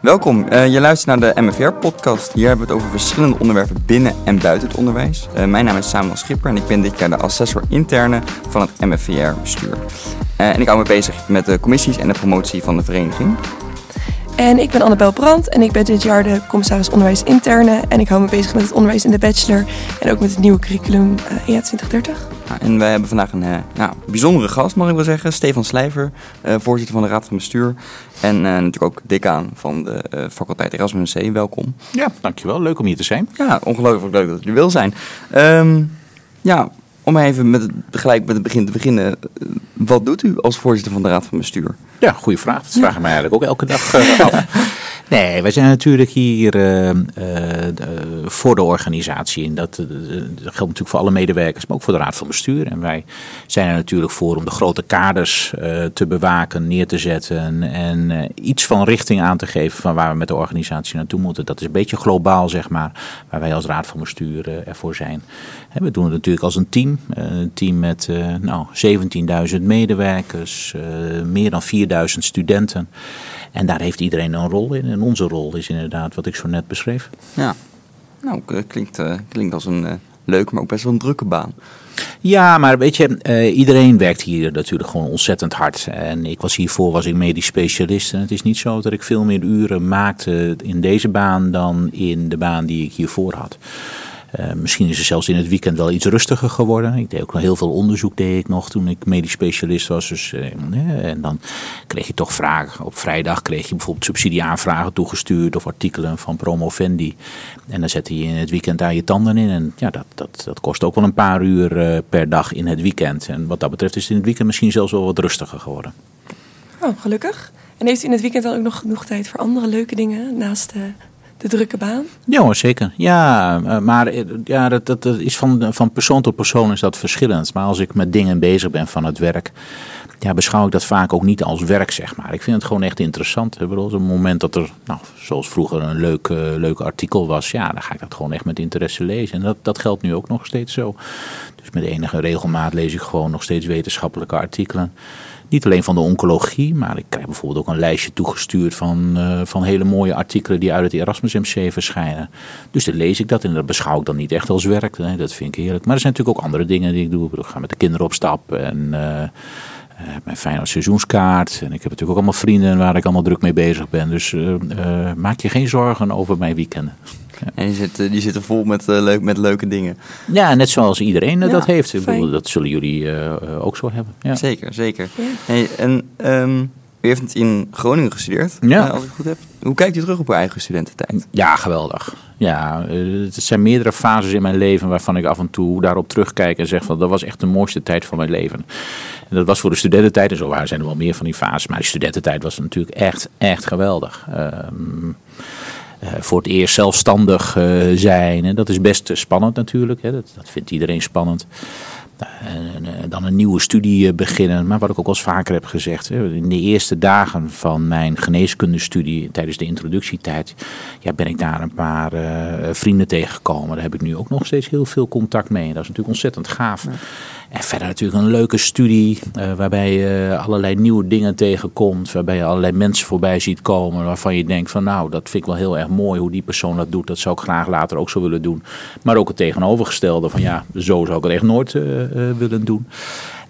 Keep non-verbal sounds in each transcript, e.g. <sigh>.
Welkom, uh, je luistert naar de MFR-podcast. Hier hebben we het over verschillende onderwerpen binnen en buiten het onderwijs. Uh, mijn naam is Samuel Schipper en ik ben dit jaar de assessor interne van het MFR-bestuur. Uh, en ik hou me bezig met de commissies en de promotie van de vereniging. En ik ben Annabel Brandt en ik ben dit jaar de commissaris onderwijs interne. En ik hou me bezig met het onderwijs in de bachelor en ook met het nieuwe curriculum uh, EA 2030. en wij hebben vandaag een uh, nou, bijzondere gast, mag ik wel zeggen. Stefan Slijver, uh, voorzitter van de Raad van Bestuur. En natuurlijk ook decaan van de faculteit Erasmus C. Welkom. Ja, dankjewel. Leuk om hier te zijn. Ja, ongelooflijk leuk dat je wil zijn. Um, ja, om even met het, gelijk met het begin te beginnen. Wat doet u als voorzitter van de Raad van Bestuur? Ja, goede vraag. Dat vragen mij eigenlijk ook elke dag uh, af. <laughs> Nee, wij zijn natuurlijk hier uh, uh, voor de organisatie. En dat, dat, geldt natuurlijk voor alle medewerkers, maar ook voor de Raad van Bestuur. En wij zijn er natuurlijk voor om de grote kaders te bewaken, neer te zetten. En iets van richting aan te geven van waar we met de organisatie naartoe moeten. Dat is een beetje globaal, zeg maar, waar wij als Raad van Bestuur ervoor zijn. We doen het natuurlijk als een team. een team met nou, 17.000 medewerkers, meer dan 4.000 studenten. En daar heeft iedereen een rol in. En onze rol is inderdaad wat ik zo net beschreef. Ja, nou klinkt, uh, klinkt als een uh, leuke, maar ook best wel een drukke baan. Ja, maar weet je, uh, iedereen werkt hier natuurlijk gewoon ontzettend hard. En ik was hiervoor was ik medisch specialist. En het is niet zo dat ik veel meer uren maakte in deze baan dan in de baan die ik hiervoor had. Uh, misschien is het zelfs in het weekend wel iets rustiger geworden. Ik deed ook nog heel veel onderzoek deed ik nog toen ik medisch specialist was. Dus, uh, en dan kreeg je toch vragen. Op vrijdag kreeg je bijvoorbeeld subsidieaanvragen toegestuurd of artikelen van Promovendi. En dan zette je in het weekend daar je tanden in. En ja, dat, dat, dat kost ook wel een paar uur per dag in het weekend. En wat dat betreft is het in het weekend misschien zelfs wel wat rustiger geworden. Oh, gelukkig. En heeft u in het weekend dan ook nog genoeg tijd voor andere leuke dingen naast de drukke baan? Ja, zeker. Ja, eh, maar eh, ja, dat, dat, is van, van persoon tot persoon is dat verschillend. Maar als ik met dingen bezig ben van het werk, ja, beschouw ik dat vaak ook niet als werk, zeg maar. Ik vind het gewoon echt interessant. Op het moment dat er, nou, zoals vroeger, een leuk, uh, leuk artikel was, ja, dan ga ik dat gewoon echt met interesse lezen. En dat, dat geldt nu ook nog steeds zo. Dus met enige regelmaat lees ik gewoon nog steeds wetenschappelijke artikelen. Niet alleen van de oncologie, maar ik krijg bijvoorbeeld ook een lijstje toegestuurd van, uh, van hele mooie artikelen die uit het Erasmus MC verschijnen. Dus dan lees ik dat en dat beschouw ik dan niet echt als werk. Dat vind ik heerlijk. Maar er zijn natuurlijk ook andere dingen die ik doe. Ik ga met de kinderen op stap en... Uh, uh, mijn Feyenoord seizoenskaart. En ik heb natuurlijk ook allemaal vrienden waar ik allemaal druk mee bezig ben. Dus maak je geen zorgen over mijn weekenden. En die zitten, die zitten vol met, leuk, met leuke dingen. Ja, net zoals iedereen ja, dat heeft. Ik bedoel, dat zullen jullie ook zo hebben. Ja. Zeker, zeker. Hey, en um, u heeft in Groningen gestudeerd, ja. als ik het goed heb. Hoe kijkt u terug op uw eigen studententijd? Ja, geweldig. Ja, het zijn meerdere fases in mijn leven waarvan ik af en toe daarop terugkijk en zeg van dat was echt de mooiste tijd van mijn leven. En dat was voor de studententijd en zo waar zijn er wel meer van die fases, maar de studententijd was natuurlijk echt, echt geweldig. Um, uh, voor het eerst zelfstandig uh, zijn. En dat is best spannend natuurlijk. Hè. Dat, dat vindt iedereen spannend. En dan een nieuwe studie beginnen. Maar wat ik ook al eens vaker heb gezegd. In de eerste dagen van mijn geneeskundestudie, tijdens de introductietijd, ja, ben ik daar een paar uh, vrienden tegengekomen. Daar heb ik nu ook nog steeds heel veel contact mee. Dat is natuurlijk ontzettend gaaf. Ja. En verder natuurlijk een leuke studie uh, waarbij je allerlei nieuwe dingen tegenkomt. Waarbij je allerlei mensen voorbij ziet komen waarvan je denkt van nou dat vind ik wel heel erg mooi hoe die persoon dat doet. Dat zou ik graag later ook zo willen doen. Maar ook het tegenovergestelde van ja zo zou ik het echt nooit uh, willen doen.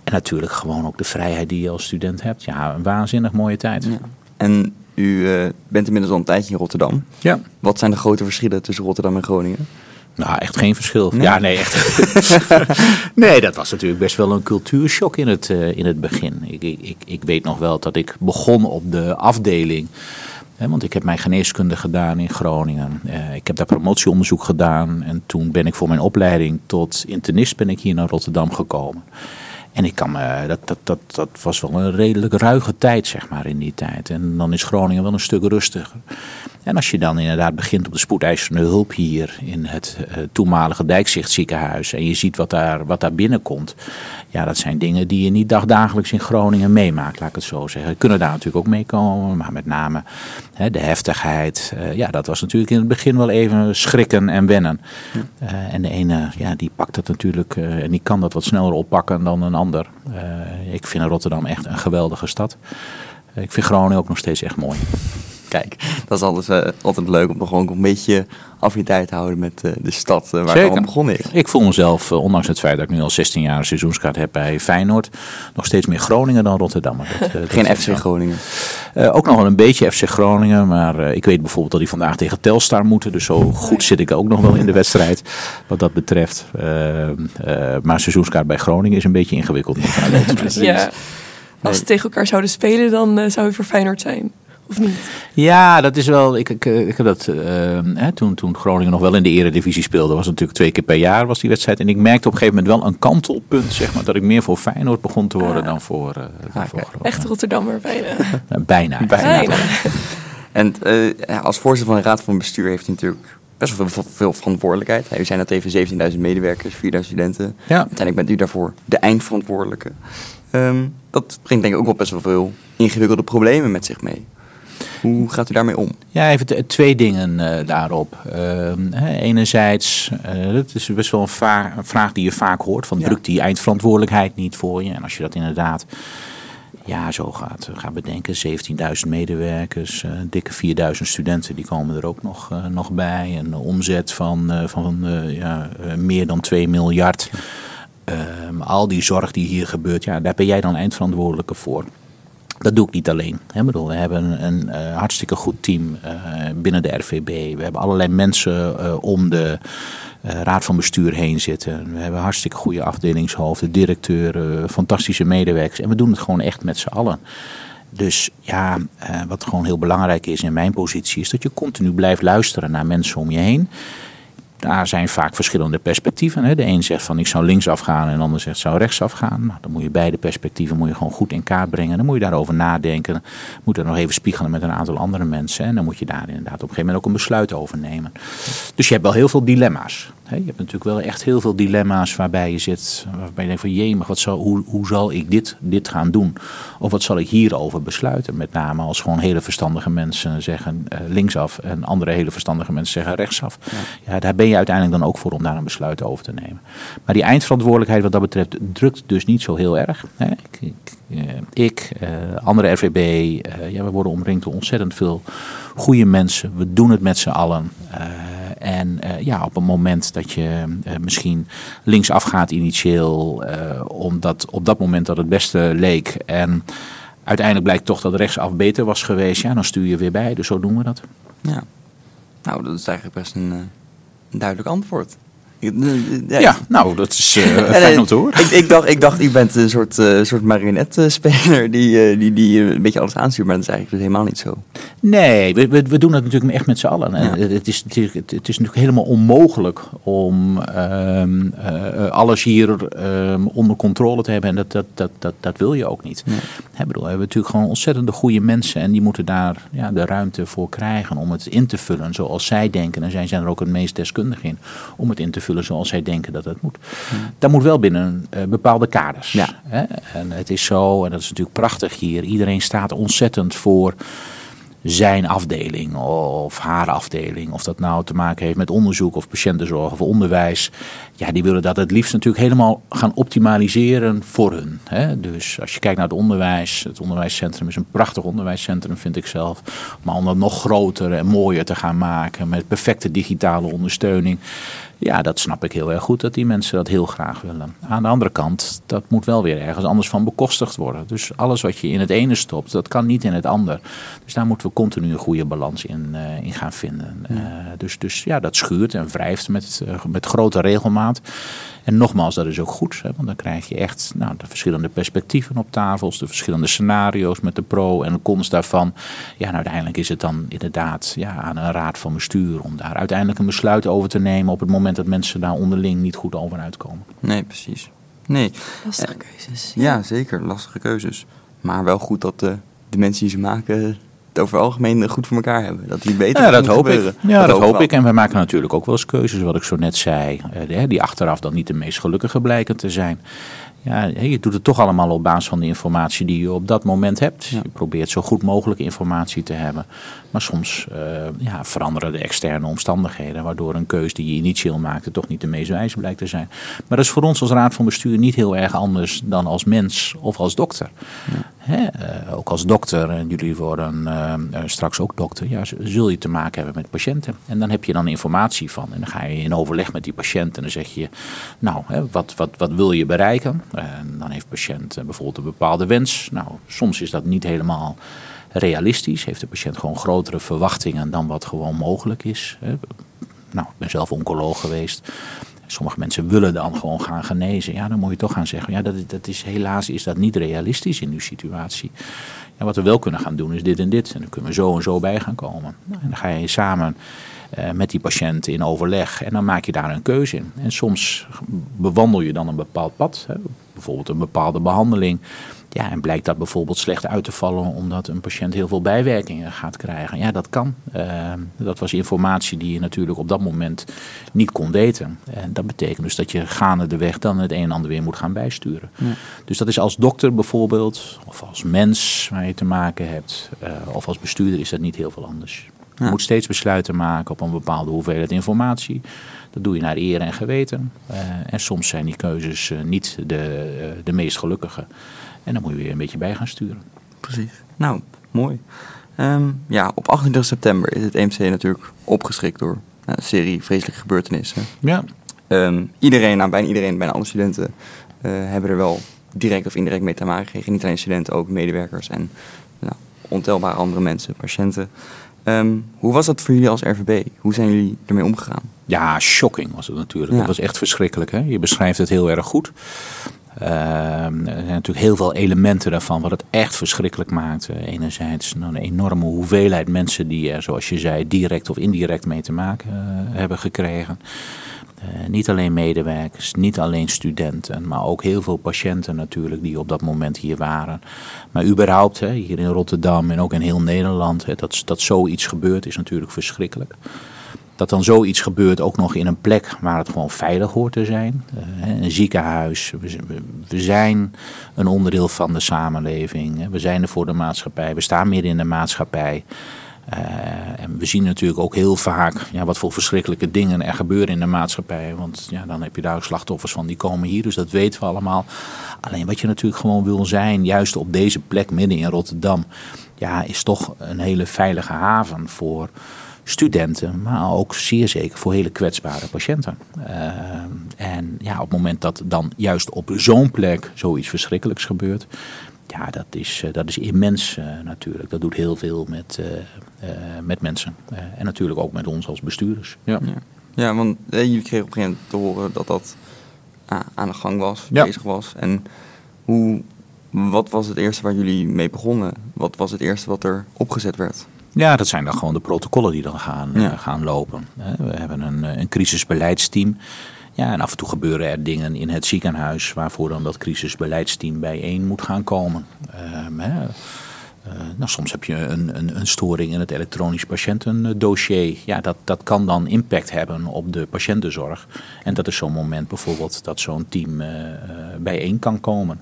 En natuurlijk gewoon ook de vrijheid die je als student hebt. Ja, een waanzinnig mooie tijd. Ja. En u bent inmiddels al een tijdje in Rotterdam. Ja. Wat zijn de grote verschillen tussen Rotterdam en Groningen? Nou, echt geen verschil. Nee. Ja, nee, echt. <laughs> nee, dat was natuurlijk best wel een cultuurshock in het, uh, in het begin. Ik, ik, ik weet nog wel dat ik begon op de afdeling. Want ik heb mijn geneeskunde gedaan in Groningen. Uh, ik heb daar promotieonderzoek gedaan. En toen ben ik voor mijn opleiding tot internist ben ik hier naar Rotterdam gekomen. En ik kan dat, dat, dat, dat was wel een redelijk ruige tijd, zeg maar, in die tijd. En dan is Groningen wel een stuk rustiger. En als je dan inderdaad begint op de spoedeisende hulp hier in het uh, toenmalige Dijkzichtziekenhuis en je ziet wat daar, wat daar binnenkomt, ja, dat zijn dingen die je niet dagdagelijks in Groningen meemaakt, laat ik het zo zeggen. Kunnen daar natuurlijk ook meekomen, maar met name hè, de heftigheid, uh, ja, dat was natuurlijk in het begin wel even schrikken en wennen. Ja. Uh, en de ene, ja, die pakt dat natuurlijk en die kan dat wat sneller oppakken dan een ander. ik vind Rotterdam echt een geweldige stad. ik vind Groningen ook nog steeds echt mooi. <laughs> Kijk, dat is altijd, uh, altijd leuk om gewoon een beetje affiniteit te houden met uh, de stad uh, waar Zeker. het begonnen is. Ik voel mezelf, ondanks het feit dat ik nu al 16 jaar een seizoenskaart heb bij Feyenoord, nog steeds meer Groningen dan Rotterdam. Dat, <laughs> Geen FC Groningen? ook nog wel een beetje FC Groningen, maar ik weet bijvoorbeeld dat die vandaag tegen Telstar moeten. Dus zo goed zit ik ook nog wel in de wedstrijd wat dat betreft. maar seizoenskaart bij Groningen is een beetje ingewikkeld. <laughs> ja. Als ze tegen elkaar zouden spelen, dan zou je voor Feyenoord zijn. Of niet? Ja, dat is wel. Ik, ik, ik heb dat. Uh, hè, toen, toen Groningen nog wel in de Eredivisie speelde, was het natuurlijk twee keer per jaar was die wedstrijd. En ik merkte op een gegeven moment wel een kantelpunt, zeg maar, dat ik meer voor Feyenoord begon te worden ah. dan voor, uh, dan ah, voor Groningen. Echt Rotterdammer, <laughs> bijna. bijna. bijna. bijna. en uh, als voorzitter van de Raad van Bestuur heeft hij natuurlijk best wel veel, veel verantwoordelijkheid. U zijn dat even 17.000 medewerkers, 4.000 studenten. Ja. Uiteindelijk bent u daarvoor de eindverantwoordelijke. Um, dat brengt denk ik ook wel best wel veel ingewikkelde problemen met zich mee. Hoe gaat u daarmee om? Ja, even twee dingen uh, daarop. Uh, enerzijds, uh, dat is best wel een, een, vraag die je vaak hoort: van ja. drukt die eindverantwoordelijkheid niet voor je? En als je dat inderdaad ja, zo gaat, gaat bedenken, 17.000 medewerkers, dikke 4.000 studenten, die komen er ook nog, nog bij. Een omzet van, van ja, meer dan 2 miljard. Ehm, al die zorg die hier gebeurt, ja, daar ben jij dan eindverantwoordelijke voor. Dat doe ik niet alleen. Bedoel, we hebben een, een uh, hartstikke goed team uh, binnen de RVB. We hebben allerlei mensen uh, om de raad van bestuur heen zitten. We hebben hartstikke goede afdelingshoofden, directeuren, fantastische medewerkers. En we doen het gewoon echt met z'n allen. Dus ja, wat gewoon heel belangrijk is in mijn positie, is dat je continu blijft luisteren naar mensen om je heen daar zijn vaak verschillende perspectieven. Hè. De een zegt van ik zou linksaf gaan en de ander zegt zou rechtsaf gaan. Nou, dan moet je beide perspectieven moet je gewoon goed in kaart brengen. Dan moet je daarover nadenken. Moet er nog even spiegelen met een aantal andere mensen. En dan moet je daar inderdaad op een gegeven moment ook een besluit over nemen. Dus je hebt wel heel veel dilemma's. Je hebt natuurlijk wel echt heel veel dilemma's waarbij je zit, waarbij je denkt van maar wat zal, hoe, hoe zal ik dit, dit gaan doen? Of wat zal ik hierover besluiten? Met name als gewoon hele verstandige mensen zeggen uh, linksaf en andere hele verstandige mensen zeggen rechtsaf. Ja. ja. daar ben je uiteindelijk dan ook voor om daar een besluit over te nemen. Maar die eindverantwoordelijkheid wat dat betreft drukt dus niet zo heel erg. Ik, ik, uh, ik uh, andere RVB, ja, we worden omringd door ontzettend veel goede mensen. We doen het met z'n allen. En uh, ja, op een moment dat je uh, misschien linksaf gaat initieel, uh, omdat op dat moment dat het beste leek. En uiteindelijk blijkt toch dat rechtsaf beter was geweest, ja, dan stuur je weer bij. Dus zo doen we dat. Ja, nou, dat is eigenlijk best een, een duidelijk antwoord. Ja, ja, nou, dat is <laughs> uh, fijn om te horen. Ik, ik, dacht, ik dacht, u bent een soort, uh, soort marionetspeler <laughs> die, uh, die, die een beetje alles aanstuurt, maar dat is eigenlijk dus helemaal niet zo. Nee, we, we, we doen dat natuurlijk echt met z'n allen. Ja. Het, is, het, is, het is natuurlijk helemaal onmogelijk om um, alles hier um, onder controle te hebben en dat, dat, dat, dat, dat wil je ook niet. Nee. Bedoel, we hebben natuurlijk gewoon ontzettende goede mensen en die moeten daar ja, de ruimte voor krijgen om het in te vullen zoals zij denken. En zij zijn er ook het meest deskundig in om het in te vullen zoals zij denken dat het moet. Dat moet wel binnen uh, bepaalde kaders. Ja. Hè? En het is zo, en dat is natuurlijk prachtig hier, iedereen staat ontzettend voor zijn afdeling of haar afdeling. Of dat nou te maken heeft met onderzoek of patiëntenzorg of onderwijs. Ja, die willen dat het liefst natuurlijk helemaal gaan optimaliseren voor hun. Hè? Dus als je kijkt naar het onderwijs. Het onderwijscentrum is een prachtig onderwijscentrum vind ik zelf. Maar om dat nog groter en mooier te gaan maken. Met perfecte digitale ondersteuning. Ja, dat snap ik heel erg goed dat die mensen dat heel graag willen. Aan de andere kant, dat moet wel weer ergens anders van bekostigd worden. Dus alles wat je in het ene stopt, dat kan niet in het ander. Dus daar moeten we continu een goede balans in, uh, in gaan vinden. Uh, dus, dus ja, dat schuurt en wrijft met, uh, met grote regelmaat. En nogmaals, dat is ook goed, hè, want dan krijg je echt nou, de verschillende perspectieven op tafels, de verschillende scenario's met de pro en de cons daarvan. Ja, en uiteindelijk is het dan inderdaad ja, aan een raad van bestuur om daar uiteindelijk een besluit over te nemen op het moment dat mensen daar onderling niet goed over uitkomen. Nee, precies. Nee. Lastige keuzes. Ja. ja, zeker, lastige keuzes. Maar wel goed dat de, de mensen die ze maken het over het algemeen goed voor elkaar hebben. Dat die beter Ja, dat hoop ik. gebeuren. Ja, dat, hoop wel. ik. En we maken natuurlijk ook wel eens keuzes, wat ik zo net zei, eh, die achteraf dan niet de meest gelukkige blijken te zijn. Ja, je doet het toch allemaal op basis van de informatie die je op dat moment hebt. Je probeert zo goed mogelijk informatie te hebben. Maar soms eh, ja, veranderen de externe omstandigheden, waardoor een keus die je initieel maakte toch niet de meest wijze blijkt te zijn. Maar dat is voor ons als raad van bestuur niet heel erg anders dan als mens of als dokter. Hè, eh, ook als dokter, en jullie worden eh, straks ook dokter, ja, zul je te maken hebben met patiënten. En dan heb je dan informatie van. En dan ga je in overleg met die patiënt en dan zeg je, nou, hè, wat, wat, wat wil je bereiken? En dan heeft de patiënt eh, bijvoorbeeld een bepaalde wens. Nou, soms is dat niet helemaal realistisch. Heeft de patiënt gewoon grotere verwachtingen dan wat gewoon mogelijk is. Nou, ik ben zelf oncoloog geweest. Sommige mensen willen dan gewoon gaan genezen. Ja, dan moet je toch gaan zeggen, ja, dat, dat is, helaas is dat niet realistisch in uw situatie. Wat we wel kunnen gaan doen is dit en dit. En dan kunnen we zo en zo bij gaan komen. Nou, en dan ga je samen met die patiënt in overleg en dan maak je daar een keuze in. En soms bewandel je dan een bepaald pad. Hè, bijvoorbeeld een bepaalde behandeling. Ja, en blijkt dat bijvoorbeeld slecht uit te vallen omdat een patiënt heel veel bijwerkingen gaat krijgen. Ja, dat kan. Eh, dat was informatie die je natuurlijk op dat moment niet kon weten. En dat betekent dus dat je gaande de weg dan het een en ander weer moet gaan bijsturen. Dus dat is als dokter bijvoorbeeld, of als mens waar je te maken hebt, eh, of als bestuurder is dat niet heel veel anders. Je Ja. moet steeds besluiten maken op een bepaalde hoeveelheid informatie. Dat doe je naar eer en geweten. Eh, en soms zijn die keuzes eh, niet de, eh, de meest gelukkige. En dan moet je weer een beetje bij gaan sturen. Precies. Nou, mooi. Ehm, ja, op 28 september is het EMC natuurlijk opgeschrikt door nou, een serie vreselijke gebeurtenissen. Ja, Ehm, iedereen, nou, bijna iedereen, bijna alle studenten hebben er wel direct of indirect mee te maken gekregen. Niet alleen studenten, ook medewerkers en nou, ontelbare andere mensen, patiënten. Ehm, hoe was dat voor jullie als RVB? Hoe zijn jullie ermee omgegaan? Ja, shocking was het natuurlijk. Ja. Het was echt verschrikkelijk. Hè? Je beschrijft het heel erg goed. Ehm, er zijn natuurlijk heel veel elementen daarvan wat het echt verschrikkelijk maakt. Enerzijds een enorme hoeveelheid mensen die er, zoals je zei, direct of indirect mee te maken eh, hebben gekregen. Eh, niet alleen medewerkers, niet alleen studenten, maar ook heel veel patiënten natuurlijk die op dat moment hier waren. Maar überhaupt, hè, hier in Rotterdam en ook in heel Nederland, hè, dat, dat zoiets gebeurt is natuurlijk verschrikkelijk. Dat dan zoiets gebeurt ook nog in een plek waar het gewoon veilig hoort te zijn. Eh, een ziekenhuis. We, zijn een onderdeel van de samenleving. We zijn er voor de maatschappij. We staan midden in de maatschappij. Eh, en we zien natuurlijk ook heel vaak ja, wat voor verschrikkelijke dingen er gebeuren in de maatschappij. Want ja, dan heb je daar ook slachtoffers van die komen hier. Dus dat weten we allemaal. Alleen wat je natuurlijk gewoon wil zijn, juist op deze plek midden in Rotterdam. Ja, is toch een hele veilige haven voor studenten, maar ook zeer zeker voor hele kwetsbare patiënten. Eh, en ja, op het moment dat dan juist op zo'n plek zoiets verschrikkelijks gebeurt, ja, dat is, eh, dat is immens eh, natuurlijk. Dat doet heel veel met, eh, eh, met mensen. Eh, en natuurlijk ook met ons als bestuurders. Ja. Ja, ja want jullie kregen op een gegeven moment te horen dat dat ah, aan de gang was, Ja. bezig was. En hoe, wat was het eerste waar jullie mee begonnen? Wat was het eerste wat er opgezet werd? Ja, dat zijn dan gewoon de protocollen die dan gaan, Ja. gaan lopen. hè. We hebben een, een crisisbeleidsteam. Ja, en af en toe gebeuren er dingen in het ziekenhuis waarvoor dan dat crisisbeleidsteam bijeen moet gaan komen. Ehm, hè. Eh, nou, soms heb je een, een, een storing in het elektronisch patiëntendossier. Ja, dat, dat kan dan impact hebben op de patiëntenzorg. En dat is zo'n moment bijvoorbeeld dat zo'n team eh, eh, bijeen kan komen.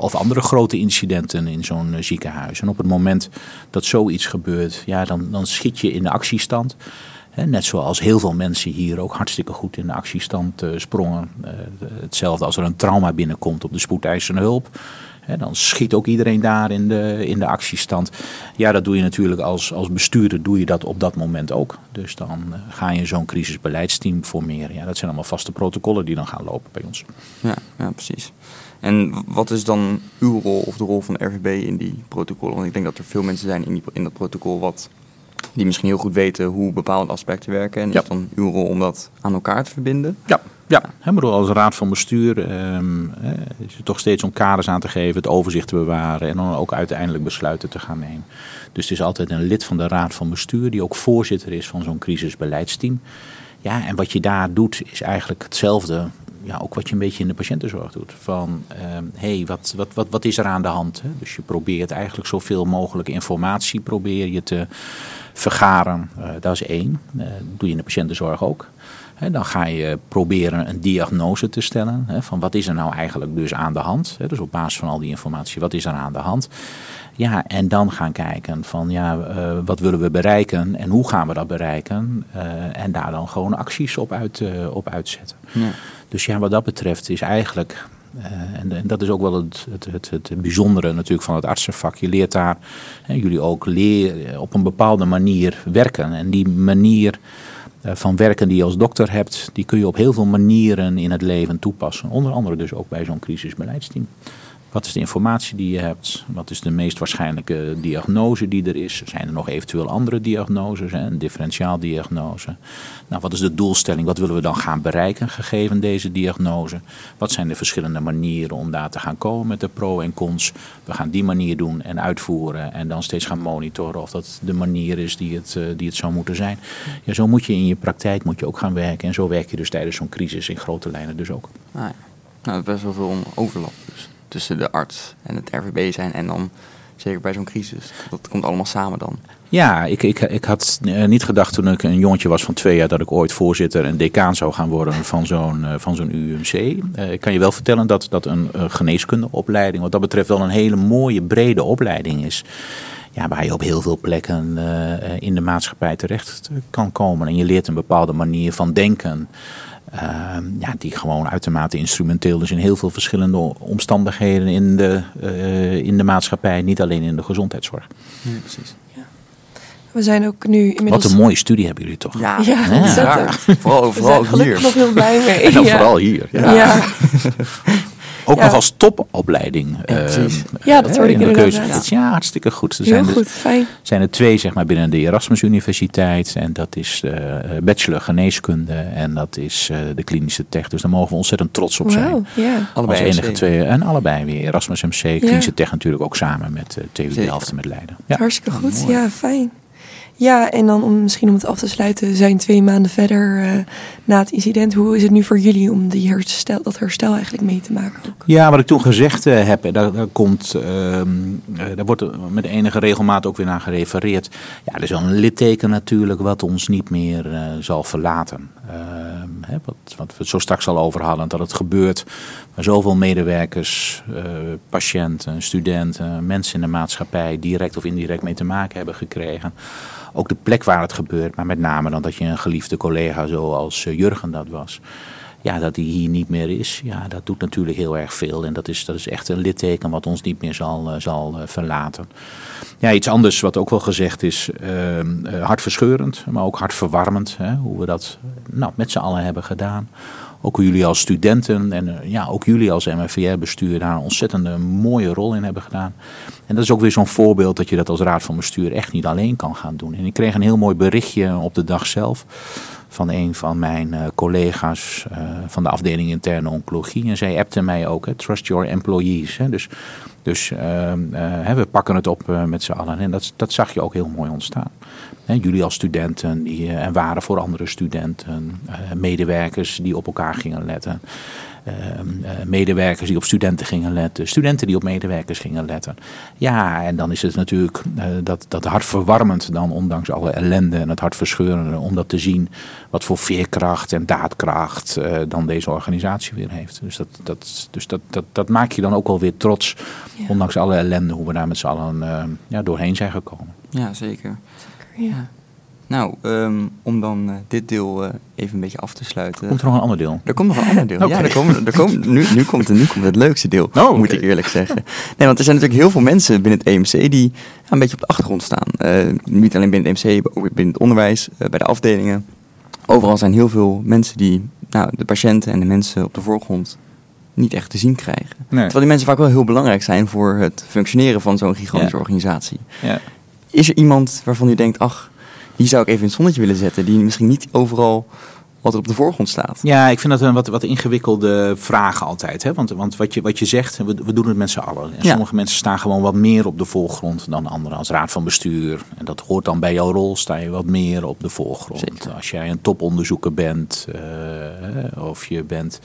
Of andere grote incidenten in zo'n ziekenhuis. En op het moment dat zoiets gebeurt, ja, dan, dan schiet je in de actiestand. Net zoals heel veel mensen hier ook hartstikke goed in de actiestand eh, sprongen. Eh, hetzelfde als er een trauma binnenkomt op de spoedeisende hulp. Dan schiet ook iedereen daar in de, in de actiestand. Ja, dat doe je natuurlijk als, als bestuurder doe je dat op dat moment ook. Dus dan eh, ga je zo'n crisisbeleidsteam formeren. Ja, dat zijn allemaal vaste protocollen die dan gaan lopen bij ons. Ja, ja, precies. En wat is dan uw rol of de rol van de RVB in die protocollen? Want ik denk dat er veel mensen zijn in, in dat protocol wat, die misschien heel goed weten hoe bepaalde aspecten werken. En Ja. is dan uw rol om dat aan elkaar te verbinden? Ja, ja. Hè, maar als raad van bestuur ehm, hè, is het toch steeds om kaders aan te geven, het overzicht te bewaren en dan ook uiteindelijk besluiten te gaan nemen. Dus het is altijd een lid van de raad van bestuur die ook voorzitter is van zo'n crisisbeleidsteam. Ja, en wat je daar doet is eigenlijk hetzelfde ja, ook wat je een beetje in de patiëntenzorg doet. Van, hé, hey, wat, wat, wat, wat is er aan de hand? Hè? Dus je probeert eigenlijk zoveel mogelijk informatie probeer je te vergaren. dat is één. dat doe je in de patiëntenzorg ook dan ga je proberen een diagnose te stellen. van wat is er nou eigenlijk dus aan de hand? dus op basis van al die informatie, wat is er aan de hand? Ja, en dan gaan kijken van ja, uh, wat willen we bereiken en hoe gaan we dat bereiken? Uh, en daar dan gewoon acties op, uit, uh, op uitzetten. Ja. Dus ja, wat dat betreft is eigenlijk, en, en, dat is ook wel het, het, het, bijzondere natuurlijk van het artsenvak. Je leert daar, jullie ook leren op een bepaalde manier werken. En die manier eh, van werken die je als dokter hebt, die kun je op heel veel manieren in het leven toepassen. Onder andere dus ook bij zo'n crisisbeleidsteam. Wat is de informatie die je hebt? Wat is de meest waarschijnlijke diagnose die er is? Zijn er nog eventueel andere diagnoses, een differentiaaldiagnose? Nou, wat is de doelstelling? Wat willen we dan gaan bereiken gegeven deze diagnose? Wat zijn de verschillende manieren om daar te gaan komen met de pro en cons? We gaan die manier doen en uitvoeren en dan steeds gaan monitoren of dat de manier is die het, eh, die het zou moeten zijn. Ja, zo moet je in je praktijk moet je ook gaan werken en zo werk je dus tijdens zo'n crisis in grote lijnen dus ook. Ah, ja. Nou, best wel veel overlap dus tussen de arts en het RVB zijn en dan zeker bij zo'n crisis. Dat komt allemaal samen dan. Ja, ik, ik, ik had eh, niet gedacht toen ik een jongetje was van twee jaar dat ik ooit voorzitter en decaan zou gaan worden van zo'n uh, van zo'n UMC. Uh, ik kan je wel vertellen dat dat een geneeskundeopleiding wat dat betreft wel een hele mooie brede opleiding is. Ja, waar je op heel veel plekken in de maatschappij terecht kan komen. En je leert een bepaalde manier van denken. Ehm, ja, die gewoon uitermate instrumenteel is in heel veel verschillende omstandigheden in de, uh, in de maatschappij, niet alleen in de gezondheidszorg. Ja, precies. Ja. We zijn ook nu inmiddels... Wat een mooie studie hebben jullie toch? Ja, ja, ja. vooral, vooral hier. nog heel blij mee. <laughs> En dan vooral hier. ja. <laughs> Ook nog als topopleiding. Ja, ehm, ja dat hoorde ik inderdaad. Ja. ja, hartstikke goed. Er zijn Heel goed, fijn. zijn er twee zeg maar, binnen de Erasmus Universiteit. En dat is de eh, bachelor geneeskunde en dat is uh, de klinische tech. Dus daar mogen we ontzettend trots op zijn. Wow, ja. Allebei als enige twee. En allebei weer. Erasmus MC, klinische tech natuurlijk ook samen met uh, TU Delft met Leiden. Ja. Hartstikke goed, ja, fijn. Ja, en dan om, misschien om het af te sluiten, zijn twee maanden verder uh, na het incident. Hoe is het nu voor jullie om die herstel, dat herstel eigenlijk mee te maken? Ook? Ja, wat ik toen gezegd uh, heb, daar, daar, komt, uh, daar wordt met enige regelmaat ook weer naar gerefereerd. Ja, er is wel een litteken natuurlijk wat ons niet meer zal verlaten. Ehm, hè, wat, wat, we zo straks al over hadden, dat het gebeurt. Maar zoveel medewerkers, patiënten, studenten, mensen in de maatschappij direct of indirect mee te maken hebben gekregen ook de plek waar het gebeurt, maar met name dan dat je een geliefde collega zoals eh, Jurgen dat was. Ja, dat hij hier niet meer is, ja, dat doet natuurlijk heel erg veel. En dat is, dat is echt een litteken wat ons niet meer zal, eh, zal eh, verlaten. Ja, iets anders wat ook wel gezegd is, uh, hartverscheurend, maar ook hartverwarmend. Hè, hoe we dat nou, met z'n allen hebben gedaan. Ook jullie als studenten en ja, ook jullie als MFVR-bestuur daar een ontzettende mooie rol in hebben gedaan. En dat is ook weer zo'n voorbeeld dat je dat als raad van bestuur echt niet alleen kan gaan doen. En ik kreeg een heel mooi berichtje op de dag zelf van een van mijn uh, collega's uh, van de afdeling interne oncologie. En zij appte mij ook, hè, trust your employees. Hè. Dus, dus uh, we pakken het op met z'n allen. En dat, dat zag je ook heel mooi ontstaan. Jullie als studenten die, en waren voor andere studenten, medewerkers die op elkaar gingen letten. Ehm, eh, medewerkers die op studenten gingen letten, studenten die op medewerkers gingen letten. Ja, en dan is het natuurlijk dat, dat hartverwarmend dan, ondanks alle ellende en het hartverscheurende, om dat te zien wat voor veerkracht en daadkracht dan deze organisatie weer heeft. Dus, dat, dat, dus dat, dat, dat maak je dan ook wel weer trots, ondanks alle ellende, hoe we daar met z'n allen ja, doorheen zijn gekomen. Ja, zeker. Ja. Nou, um, om dan uh, dit deel uh, even een beetje af te sluiten. Komt er nog een ander deel? Er komt nog een ander deel. <laughs> Ja, er komen, er komen, nu, nu, komt, nu komt het leukste deel, oh, moet ik eerlijk zeggen. Nee, want er zijn natuurlijk heel veel mensen binnen het EMC die een beetje op de achtergrond staan. Uh, niet alleen binnen het EMC, maar ook binnen het onderwijs, bij de afdelingen. Overal zijn heel veel mensen die nou, de patiënten en de mensen op de voorgrond niet echt te zien krijgen. Nee. Terwijl die mensen vaak wel heel belangrijk zijn voor het functioneren van zo'n gigantische ja. organisatie. Ja. Is er iemand waarvan u denkt, ach, die zou ik even in het zonnetje willen zetten. Die misschien niet overal altijd op de voorgrond staat. Ja, ik vind dat een wat, wat ingewikkelde vraag altijd. Hè? Want, want wat, je, wat je zegt, we, we doen het met z'n allen. En sommige mensen staan gewoon wat meer op de voorgrond dan anderen. Als raad van bestuur, en dat hoort dan bij jouw rol, sta je wat meer op de voorgrond. Als jij een toponderzoeker bent, uh, of je bent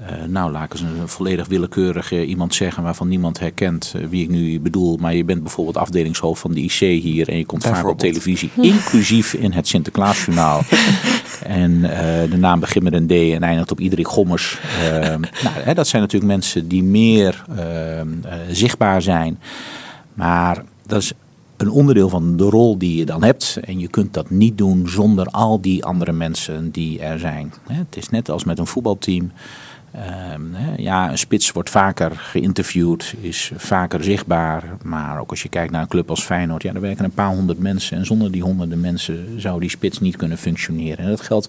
Uh, nou, laat ik eens een volledig willekeurig iemand zeggen waarvan niemand herkent wie ik nu bedoel. Maar je bent bijvoorbeeld afdelingshoofd van de IC hier en je komt vaak op televisie, <laughs> inclusief in het Sinterklaasjournaal. <laughs> en de naam begint met een D en eindigt op Iederik Gommers. <laughs> nou, hè, dat zijn natuurlijk mensen die meer zichtbaar zijn. Maar dat is een onderdeel van de rol die je dan hebt. En je kunt dat niet doen zonder al die andere mensen die er zijn. Het is net als met een voetbalteam. Ehm, ja, een spits wordt vaker geïnterviewd, is vaker zichtbaar. Maar ook als je kijkt naar een club als Feyenoord, ja, er werken een paar honderd mensen. En zonder die honderden mensen zou die spits niet kunnen functioneren. En dat geldt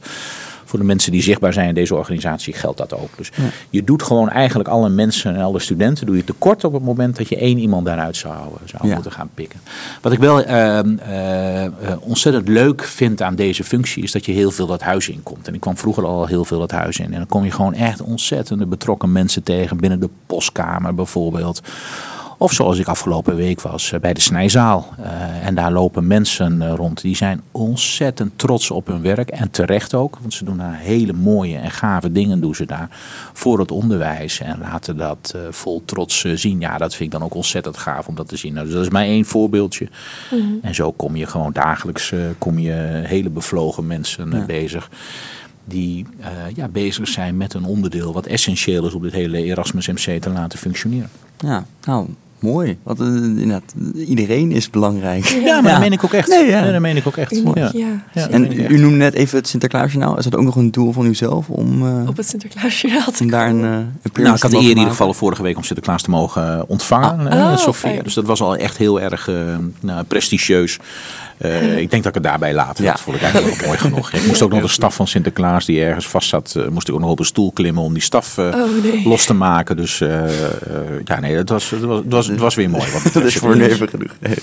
voor de mensen die zichtbaar zijn in deze organisatie geldt dat ook. Dus je doet gewoon eigenlijk alle mensen en alle studenten doe je tekort op het moment dat je één iemand daaruit zou, zou moeten gaan pikken. Wat ik wel uh, uh, ontzettend leuk vind aan deze functie is dat je heel veel dat huis in komt. En ik kwam vroeger al heel veel dat huis in. En dan kom je gewoon echt ontzettende betrokken mensen tegen binnen de postkamer bijvoorbeeld. Of zoals ik afgelopen week was eh, bij de snijzaal. Uh, en daar lopen mensen uh, rond. Die zijn ontzettend trots op hun werk. En terecht ook. Want ze doen daar hele mooie en gave dingen doen ze daar. Voor het onderwijs. En laten dat uh, vol trots zien. Ja, dat vind ik dan ook ontzettend gaaf om dat te zien. Nou, dus dat is maar één voorbeeldje. Mm -hmm. En zo kom je gewoon dagelijks kom je hele bevlogen mensen ja. bezig die uh, ja, bezig zijn met een onderdeel wat essentieel is om dit hele Erasmus MC te laten functioneren. Ja, nou, Mooi. Want uh, iedereen is belangrijk. Ja, maar ja. dat meen ik ook echt. Nee, ja. nee, dat meen ik ook echt. Ja. Ja. En u noemde net even het Sinterklaasjournaal. Is dat ook nog een doel van uzelf om uh, op het Sinterklaasjournaal te om daar een, uh, een Nou, ik had de eer in ieder geval vorige week om Sinterklaas te mogen ontvangen. Ah. Oh, Sofia. Dus dat was al echt heel erg nou, prestigieus. Uh, ik denk dat ik het daarbij laat. Ja. Dat vond ik eigenlijk wel mooi genoeg. Ik moest ook nog de staf van Sinterklaas die ergens vast zat, uh, moest ik ook nog op een stoel klimmen om die staf uh, oh, nee. los te maken. Dus ja, nee, het was, het was, het was, het was weer mooi. <laughs> dat is voor nu even genoeg. <laughs>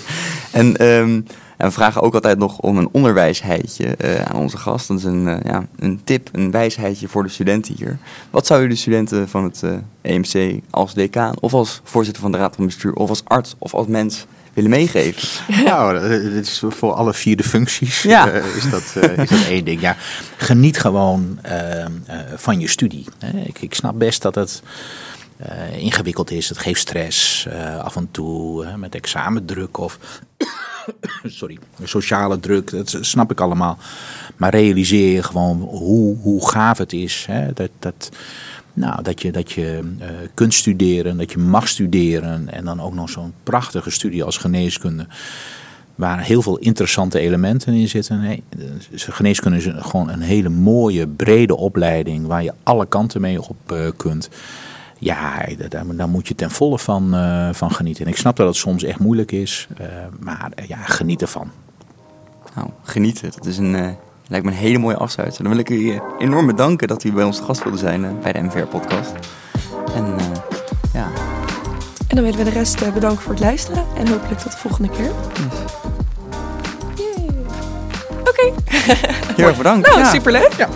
En, um, en we vragen ook altijd nog om een onderwijsheidje aan onze gast. Dat is een, ja, een tip, een wijsheidje voor de studenten hier. Wat zou je de studenten van het EMC als decaan of als voorzitter van de raad van bestuur of als arts of als mens willen meegeven? <laughs> Nou, dit is voor alle vier de functies. Ja. Uh, is, dat, uh, is dat één ding. Ja, geniet gewoon uh, van je studie. Ik, ik snap best dat het ingewikkeld is. Het geeft stress af en toe met examendruk of <coughs> sorry, sociale druk. Dat snap ik allemaal. Maar realiseer je gewoon hoe, hoe gaaf het is. Hè? Dat, dat, nou, dat je, dat je uh, kunt studeren, dat je mag studeren. En dan ook nog zo'n prachtige studie als geneeskunde. Waar heel veel interessante elementen in zitten. Nee, geneeskunde is gewoon een hele mooie, brede opleiding. Waar je alle kanten mee op uh, kunt. Ja, daar, daar, moet je ten volle van, uh, van genieten. En ik snap dat het soms echt moeilijk is. maar ja, geniet ervan. Nou, genieten. Dat is een Lijkt me een hele mooie afsluiter. Dan wil ik u enorm bedanken dat u bij ons te gast wilde zijn uh, bij de MVR-podcast. En uh, ja. En dan willen we de rest uh, bedanken voor het luisteren. En hopelijk tot de volgende keer. Yes. Oké. Okay. Heel erg bedankt. <laughs> Nou, ja. superleuk. Ja.